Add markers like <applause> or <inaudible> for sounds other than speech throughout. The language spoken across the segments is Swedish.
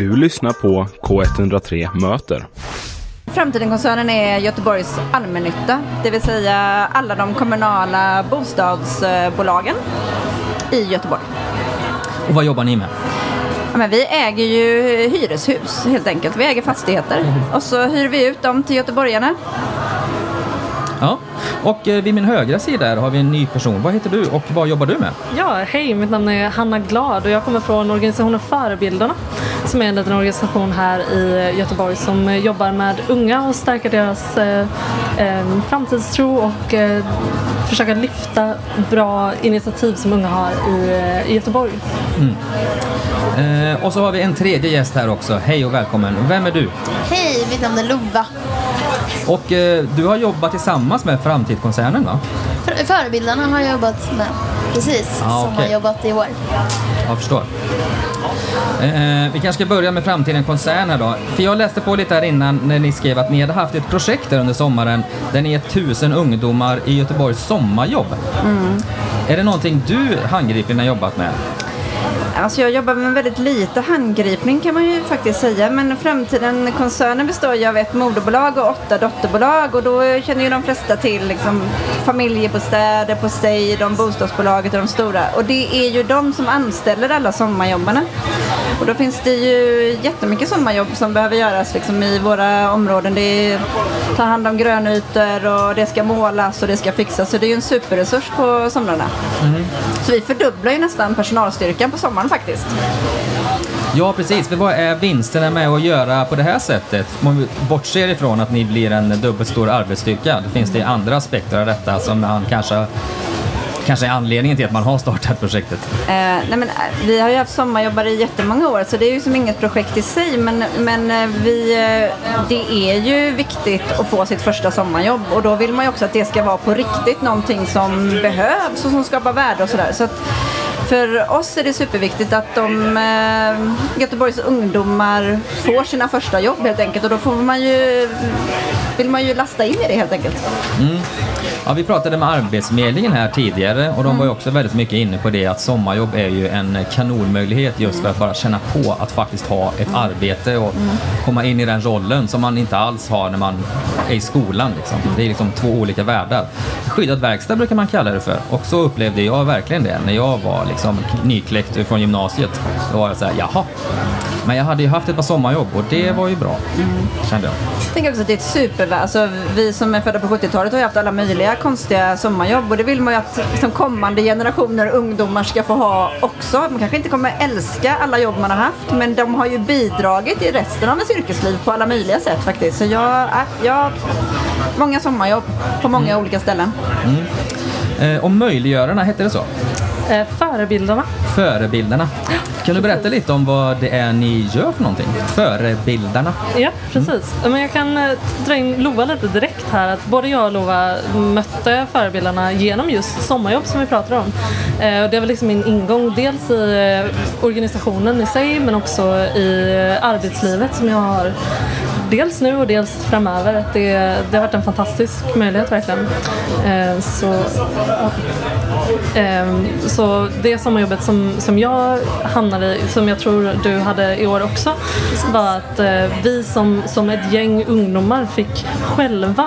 Du lyssnar på K103 Möter. Framtiden-koncernen är Göteborgs allmännytta, det vill säga alla de kommunala bostadsbolagen i Göteborg. Och vad jobbar ni med? Ja, men vi äger ju hyreshus helt enkelt. Vi äger fastigheter och så hyr vi ut dem till göteborgarna. Och eh, vid min högra sida har vi en ny person. Vad heter du och vad jobbar du med? Ja, hej, mitt namn är Hanna Glad och jag kommer från organisationen Förebildarna som är en liten organisation här i Göteborg som jobbar med unga och stärka deras eh, eh, framtidstro och eh, försöka lyfta bra initiativ som unga har i, eh, i Göteborg. Eh, och så har vi en tredje gäst här också. Hej och välkommen. Vem är du? Hej, mitt namn är Lova. Och eh, du har jobbat tillsammans med Framtidskoncernen va? För, förebildarna har jag jobbat med. Precis, Ah, som okej. har jobbat i år. Jag förstår. Eh, vi kanske ska börja med Framtiden Koncern här då. För jag läste på lite här innan när ni skrev att ni hade haft ett projekt där under sommaren där ni är tusen ungdomar i Göteborgs sommarjobb. Är det någonting du handgripligen har jobbat med? Alltså jag jobbar med väldigt lite handgripning kan man ju faktiskt säga. Men Framtiden-koncernen består ju av ett moderbolag och åtta dotterbolag. Och då känner ju de flesta till liksom, familjebostäder, Poseidon, bostadsbolaget och de stora. Och det är ju de som anställer alla sommarjobbarna. Och då finns det ju jättemycket sommarjobb som behöver göras liksom, i våra områden. Det är ta hand om grönytor och det ska målas och det ska fixas. Så det är ju en superresurs på somrarna. Så vi fördubblar ju nästan personalstyrkan på sommaren faktiskt. Ja, precis. För vad är vinsterna med att göra på det här sättet? Om vi bortser ifrån att ni blir en dubbelt stor arbetsstyrka, då finns det andra aspekter av detta som man kanske, kanske är anledningen till att man har startat projektet. Eh, nej men, eh, vi har ju haft sommarjobbare i jättemånga år så det är ju som inget projekt i sig men, men eh, vi, eh, det är ju viktigt att få sitt första sommarjobb och då vill man ju också att det ska vara på riktigt någonting som behövs och som skapar värde och sådär. Så att för oss är det superviktigt att de eh, Göteborgs ungdomar får sina första jobb helt enkelt och då får man ju, vill man ju lasta in i det helt enkelt. Ja, vi pratade med Arbetsförmedlingen här tidigare och de var ju också väldigt mycket inne på det att sommarjobb är ju en kanonmöjlighet just för att bara känna på att faktiskt ha ett arbete och komma in i den rollen som man inte alls har när man är i skolan. Liksom. Det är liksom två olika världar. Skyddad verkstad brukar man kalla det för och så upplevde jag verkligen det när jag var liksom nykläckt från gymnasiet. Då var jag såhär, jaha. Men jag hade ju haft ett par sommarjobb och det var ju bra, kände jag. Jag tänker också att det är ett supervärde. Alltså, vi som är födda på 70-talet har ju haft alla möjliga konstiga sommarjobb och det vill man ju att liksom, kommande generationer ungdomar ska få ha också. Man kanske inte kommer älska alla jobb man har haft men de har ju bidragit i resten av ens yrkesliv på alla möjliga sätt faktiskt. Så jag, äh, jag många sommarjobb på många olika ställen. Eh, och möjliggörarna, hette det så? Eh, förebildarna. Förebildarna. Kan du berätta lite om vad det är ni gör för någonting? Förebildarna. Ja, precis. Men jag kan eh, dra in Lova lite direkt här. Att både jag och Lova mötte förebildarna genom just sommarjobb som vi pratar om. Eh, och det var liksom min ingång dels i eh, organisationen i sig men också i arbetslivet som jag har dels nu och dels framöver. Att Det, det har varit en fantastisk möjlighet verkligen. Eh, Så, eh, Så det sommarjobbet som, som jag hamnade i, som jag tror du hade i år också, var att eh, vi som, som ett gäng ungdomar fick själva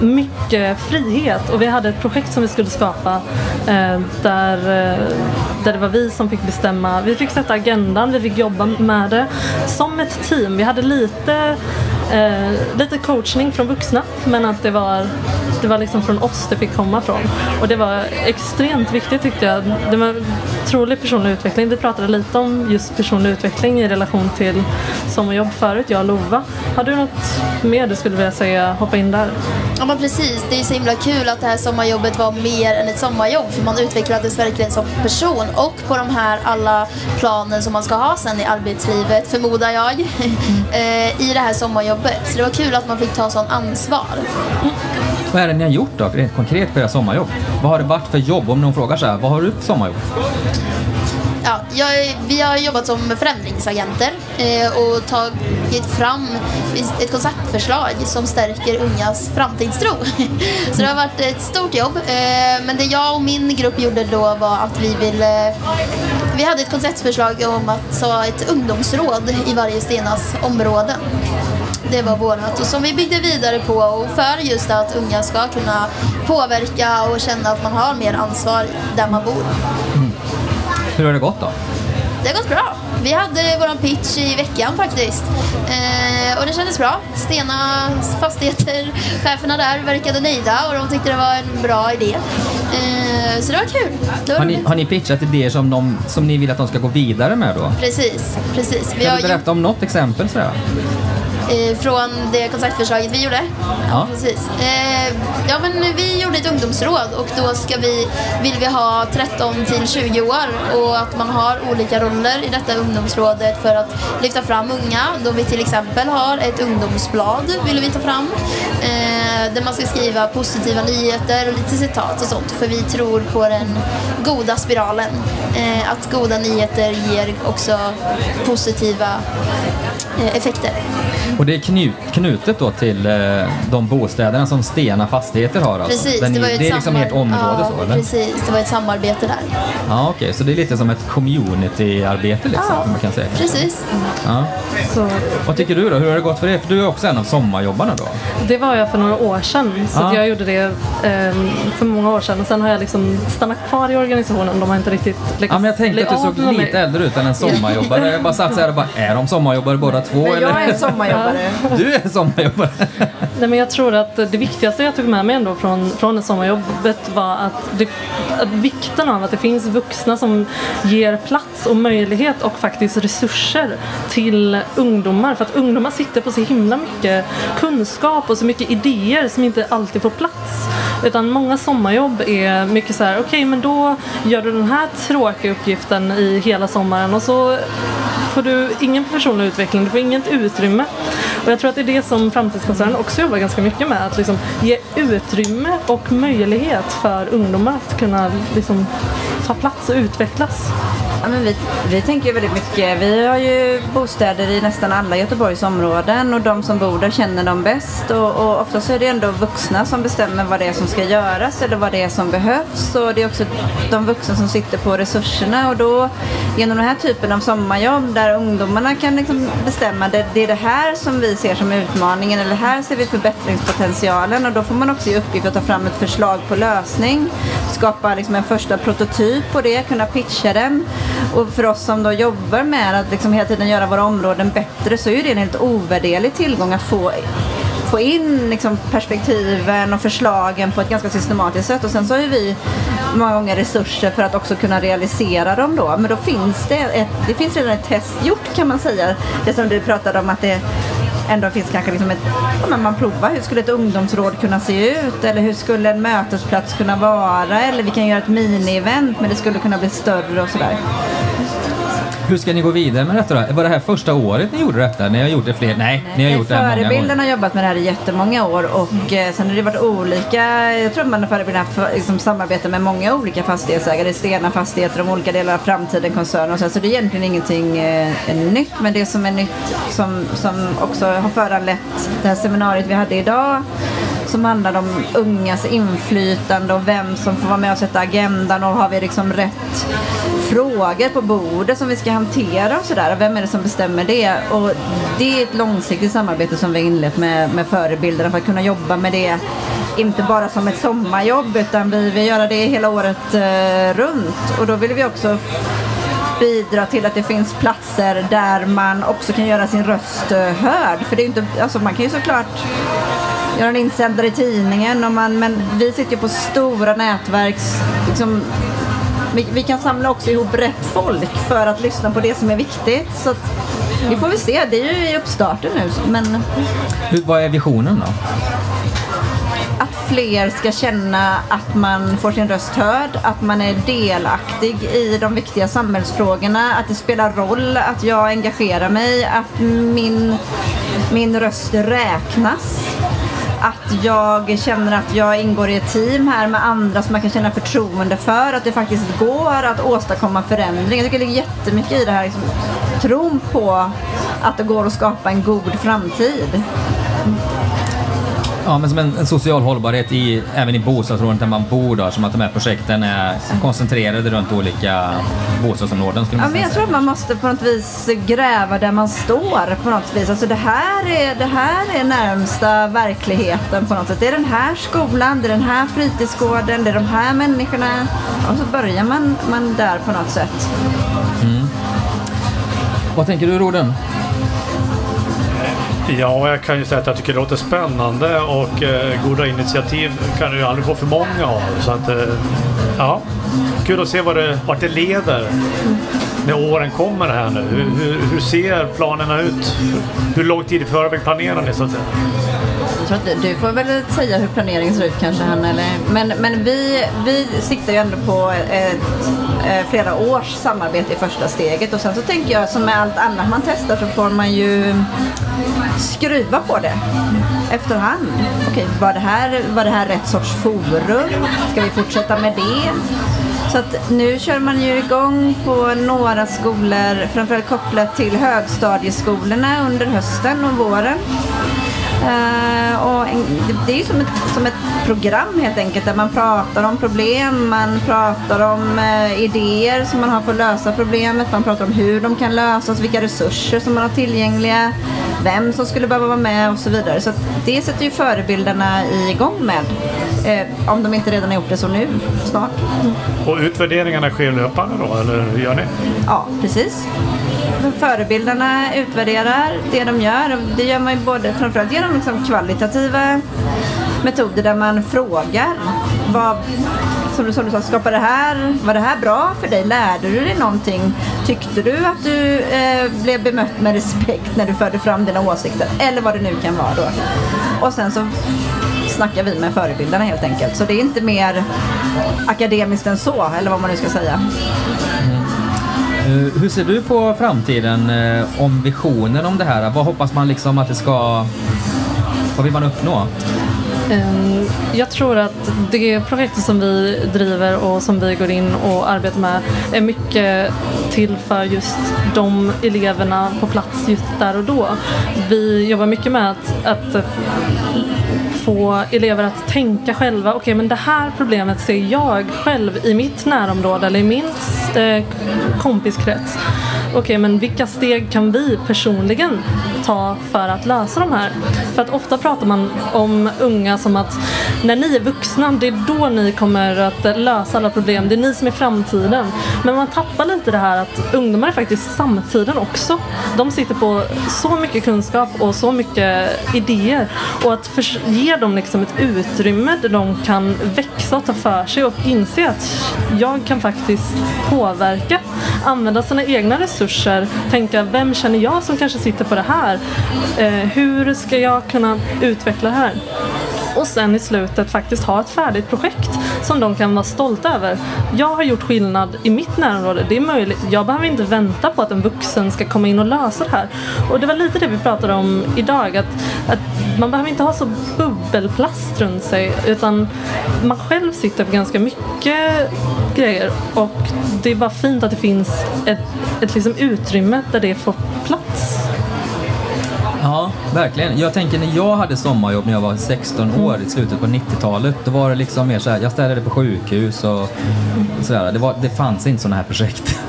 mycket frihet och vi hade ett projekt som vi skulle skapa eh, där, eh, där det var vi som fick bestämma. Vi fick sätta agendan, vi fick jobba med det som ett team. Vi hade lite, eh, lite coachning från vuxna men att det var, det var liksom från oss det fick komma från. Och det var extremt viktigt tyckte jag. Det var otrolig personlig utveckling. Vi pratade lite om just personlig utveckling i relation till sommarjobb förut, jag och Lova. Har du något mer du skulle vilja säga, hoppa in där? Ja men precis, det är så himla kul att det här sommarjobbet var mer än ett sommarjobb för man utvecklades verkligen som person och på de här alla planen som man ska ha sen i arbetslivet, förmodar jag, <laughs> eh, i det här sommarjobbet. Så det var kul att man fick ta sån ansvar. Vad är det ni har gjort då, rent konkret på era sommarjobb? Vad har det varit för jobb? Om någon frågar så här, vad har du för sommarjobb? Ja, jag, vi har jobbat som förändringsagenter eh, och tagit fram ett konceptförslag som stärker ungas framtidstro. Så det har varit ett stort jobb. Eh, men det jag och min grupp gjorde då var att vi ville vi hade ett konceptförslag om att ha ett ungdomsråd i varje Stenas områden. Det var vårat och som vi byggde vidare på och för just att unga ska kunna påverka och känna att man har mer ansvar där man bor. Hur har det gått då? Det har gått bra. Vi hade våran pitch i veckan faktiskt. Eh, och det kändes bra. Stena Fastigheter, cheferna där verkade nöjda och de tyckte det var en bra idé. Eh, så det var kul. Det var Har ni, har ni pitchat idéer som, de, som ni vill att de ska gå vidare med då? Precis, precis. Vi Kan har du gjort, berätta om något exempel sådär? Eh, från det kontaktförslaget vi gjorde. Ja. Precis. Eh, ja, men vi gjorde ett ungdomsråd och då ska vi, vill vi ha 13 till 20 år och att man har olika roller i detta ungdomsrådet för att lyfta fram unga. Då vi till exempel har ett ungdomsblad vill vi ta fram eh, där man ska skriva positiva nyheter och lite citat och sånt för vi tror på den goda spiralen. Eh, att goda nyheter ger också positiva eh, effekter. Och det är knut, knutet då till eh, de bostäderna som Stena Fastigheter har alltså? Precis, ni- det var ju ett det är liksom ert område ja, så eller? Precis, det var ett samarbete där. Ja okej, så det är lite som ett community-arbete liksom, Ja, man kan säga. Precis. Ja. Så Vad tycker du då? Hur har det gått för dig? För du är också en av sommarjobbarna då? det var jag för några år sedan. Så Ja. att jag gjorde det ehm, för många år sedan. Och sen har jag liksom stannat kvar i organisationen. De har inte riktigt lyckats Ja, men jag tänkte att du av såg med lite äldre ut än en sommarjobbare. Jag bara satt så här och bara, är de sommarjobbare båda två? Men eller? jag är en sommarjobbare. <laughs> Du är sommarjobbare? <laughs> Nej, men jag tror att det viktigaste jag tog med mig ändå från, från det sommarjobbet var att, det, att vikten av att det finns vuxna som ger plats och möjlighet och faktiskt resurser till ungdomar. För att ungdomar sitter på så himla mycket kunskap och så mycket mycket idéer som inte alltid får plats. Utan många sommarjobb är mycket så här, okej men då gör du den här tråkiga uppgiften i hela sommaren och så får du ingen personlig utveckling, du får inget utrymme. Och jag tror att det är det som Framtidskoncernen också jobbar ganska mycket med. Att liksom ge utrymme och möjlighet för ungdomar att kunna liksom ta plats och utvecklas. Ja, men vi, vi tänker ju väldigt mycket. Vi har ju bostäder i nästan alla Göteborgs områden och de som bor där känner dem bäst. Och, och oftast är det ändå vuxna som bestämmer vad det är som ska göras eller vad det är som behövs. Och det är också de vuxna som sitter på resurserna och då genom den här typen av sommarjobb där ungdomarna kan liksom bestämma det, det är det här som vi ser som utmaningen eller här ser vi förbättringspotentialen och då får man också i uppgift att ta fram ett förslag på lösning, skapa liksom en första prototyp på det, kunna pitcha den. Och för oss som då jobbar med att liksom hela tiden göra våra områden bättre så är ju det en helt ovärderlig tillgång att få få in liksom perspektiven och förslagen på ett ganska systematiskt sätt och sen så har ju vi många gånger resurser för att också kunna realisera dem då. Men då finns det, ett, det finns redan ett test gjort kan man säga. Det som du pratade om att det ändå finns kanske liksom ett, ja, men man provar hur skulle ett ungdomsråd kunna se ut eller hur skulle en mötesplats kunna vara eller vi kan göra ett mini-event men det skulle kunna bli större och sådär. Hur ska ni gå vidare med detta då? Var det här första året ni gjorde detta? Ni har gjort det fler? Nej, ni har gjort det här Förebilden har jobbat med det här i jättemånga år och eh, sen har det varit olika, jag tror man har förebilden haft liksom, samarbete med många olika fastighetsägare, Stena Fastigheter, de olika delar av Framtiden koncernen och så, så det är egentligen ingenting eh, nytt men det som är nytt som, som också har föranlett det här seminariet vi hade idag som handlar om ungas inflytande och vem som får vara med och sätta agendan och har vi liksom rätt frågor på bordet som vi ska hantera och sådär. Vem är det som bestämmer det? Och det är ett långsiktigt samarbete som vi har inlett med, med förebilderna för att kunna jobba med det inte bara som ett sommarjobb utan vi vill göra det hela året eh, runt och då vill vi också bidra till att det finns platser där man också kan göra sin röst eh, hörd. För det är ju inte, alltså man kan ju såklart göra en insändare i tidningen och man, men vi sitter ju på stora nätverks liksom, vi, vi kan samla också ihop rätt folk för att lyssna på det som är viktigt. Så att, vi får väl se, det är ju i uppstarten nu. Men Hur, vad är visionen då? att fler ska känna att man får sin röst hörd, att man är delaktig i de viktiga samhällsfrågorna, att det spelar roll att jag engagerar mig, att min, min röst räknas. Att jag känner att jag ingår i ett team här med andra som man kan känna förtroende för. Att det faktiskt går att åstadkomma förändring. Jag tycker det ligger jättemycket i det här. Liksom, tron på att det går att skapa en god framtid. Ja, men som en, en social hållbarhet i, även i bostadsområdet där man bor då, som att de här projekten är koncentrerade runt olika bostadsområden. Skulle Ja, man men jag säga. tror att man måste på något vis gräva där man står på något vis. Alltså det här är, det här är närmsta verkligheten på något sätt. Det är den här skolan, det är den här fritidsgården, det är de här människorna. Och så börjar man, man där på något sätt. Vad tänker du Roden? Ja, jag kan ju säga att jag tycker det låter spännande och eh, goda initiativ kan du ju aldrig få för många av. Så att, eh, ja, kul att se vad det, vart det leder när åren kommer här nu. Hur, hur, hur ser planerna ut? Hur lång tid i förväg planerar ni så att säga? Jag tror att du, får väl säga hur planeringen ser ut kanske Hanna eller Men, men vi, vi siktar ju ändå på ett, eh, flera års samarbete i första steget och sen så tänker jag som med allt annat man testar så får man ju skruva på det efterhand. Okej, var det här, var det här rätt sorts forum? Ska vi fortsätta med det? Så att nu kör man ju igång på några skolor, framförallt kopplat till högstadieskolorna under hösten och våren. Eh, och en, det, det är ju som ett, som ett program helt enkelt där man pratar om problem, man pratar om eh, idéer som man har för att lösa problemet, man pratar om hur de kan lösas, vilka resurser som man har tillgängliga, vem som skulle behöva vara med och så vidare. Så det sätter ju förebilderna igång med. Eh, om de inte redan har gjort det så nu, snart. Och utvärderingarna sker löpande då, eller hur gör ni? Ja, precis. Förebilderna utvärderar det de gör. Det gör man ju både framförallt genom liksom kvalitativa metoder där man frågar vad, som du, som du sa, skapar det här, var det här bra för dig? Lärde du dig någonting? Tyckte du att du eh, blev bemött med respekt när du förde fram dina åsikter? Eller vad det nu kan vara då. Och sen så snackar vi med förebilderna helt enkelt. Så det är inte mer akademiskt än så, eller vad man nu ska säga. Eh, hur ser du på framtiden eh, om visionen om det här? Vad hoppas man liksom att det ska... Vad vill man uppnå? Ehm, Jag tror att det projektet som vi driver och som vi går in och arbetar med är mycket till för just de eleverna på plats just där och då. Vi jobbar mycket med att, att få elever att tänka själva. Okej, men det här problemet ser jag själv i mitt närområde eller i min eh, kompiskrets. Okej, men vilka steg kan vi personligen ta för att lösa de här? För att ofta pratar man om unga som att när ni är vuxna, det är då ni kommer att lösa alla problem. Det är ni som är framtiden. Men man tappar lite det här att ungdomar är faktiskt samtiden också. De sitter på så mycket kunskap och så mycket idéer. Och att ge dem liksom ett utrymme där de kan växa och ta för sig och inse att jag kan faktiskt påverka. Använda sina egna resurser. Tänka, vem känner jag som kanske sitter på det här? Eh, hur ska jag kunna utveckla det här? Och sen i slutet faktiskt ha ett färdigt projekt som de kan vara stolta över. Jag har gjort skillnad i mitt närområde, det är möjligt. Jag behöver inte vänta på att en vuxen ska komma in och lösa det här. Och det var lite det vi pratade om idag, att, att man behöver inte ha så bubbelplast runt sig utan man själv sitter på ganska mycket grejer och det är bara fint att det finns ett, ett liksom utrymme där det får plats. Ja, verkligen. Jag tänker när jag hade sommarjobb när jag var 16 år i slutet på 90-talet, då var det liksom mer så här, jag städade på sjukhus och sådär. Det, var, det fanns inte sådana här projekt.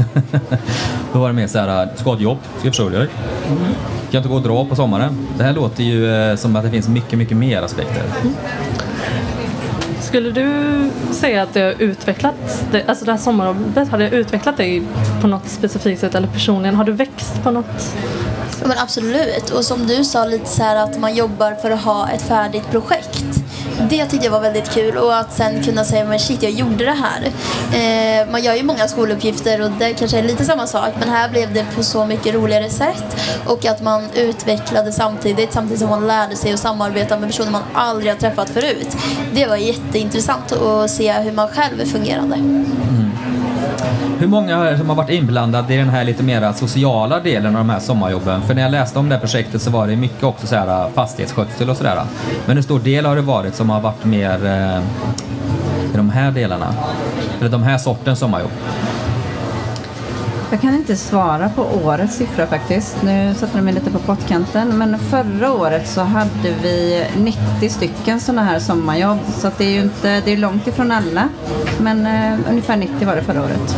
<laughs> då var det mer så här, du ska ha ett jobb, ska försörja dig. Kan inte gå och dra på sommaren. Det här låter ju eh, som att det finns mycket, mycket mer aspekter. Skulle du säga att det har utvecklat dig, alltså det här sommarjobbet, har det utvecklat dig på något specifikt sätt eller personligen? Har du växt på något? Ja, men absolut. Och som du sa lite så här att man jobbar för att ha ett färdigt projekt. Det tyckte jag var väldigt kul och att sen kunna säga men shit jag gjorde det här. Eh, man gör ju många skoluppgifter och det kanske är lite samma sak men här blev det på så mycket roligare sätt. Och att man utvecklade samtidigt samtidigt som man lärde sig att samarbeta med personer man aldrig har träffat förut. Det var jätteintressant att se hur man själv fungerade. Hur många har- som har varit inblandade i den här lite mer sociala delen av de här sommarjobben? För när jag läste om det här projektet så var det mycket också så här äh, fastighetsskötsel och sådär. Men hur stor del har det varit som har varit mer eh, i de här delarna? Eller de här sortens sommarjobb? Jag kan inte svara på årets siffra faktiskt. Nu satte de mig lite på pottkanten. Men förra året så hade vi 90 stycken sådana här sommarjobb. Så det är ju inte, det är långt ifrån alla. Men eh, ungefär 90 var det förra året.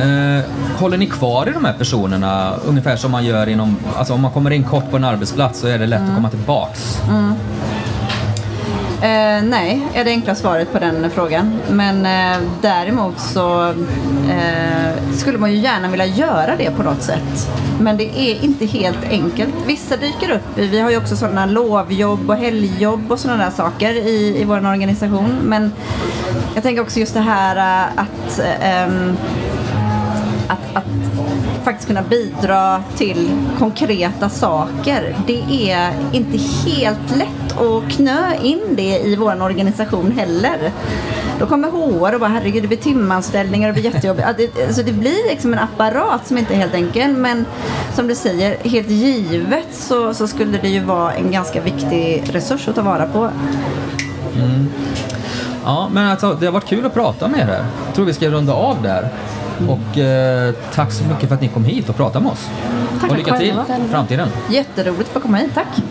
Eh, håller ni kvar i de här personerna ungefär som man gör inom, alltså om man kommer in kort på en arbetsplats så är det lätt att komma tillbaks? Eh, nej, är det enkla svaret på den frågan. Men eh, däremot så eh, skulle man ju gärna vilja göra det på något sätt. Men det är inte helt enkelt. Vissa dyker upp. Vi har ju också sådana lovjobb och helgjobb och sådana där saker i, i vår organisation. Men jag tänker också just det här eh, att ehm, att, att faktiskt kunna bidra till konkreta saker. Det är inte helt lätt att knö in det i vår organisation heller. Då kommer HR och bara herregud det blir timanställningar och det blir jättejobbigt. Alltså det blir liksom en apparat som inte är helt enkel men som du säger, helt givet så, så skulle det ju vara en ganska viktig resurs att ta vara på. Ja, men alltså, det har varit kul att prata med er. Jag tror vi ska runda av där. Och eh, tack så mycket för att ni kom hit och pratade med oss. Tack och lycka till i framtiden. Jätteroligt att få komma hit, tack!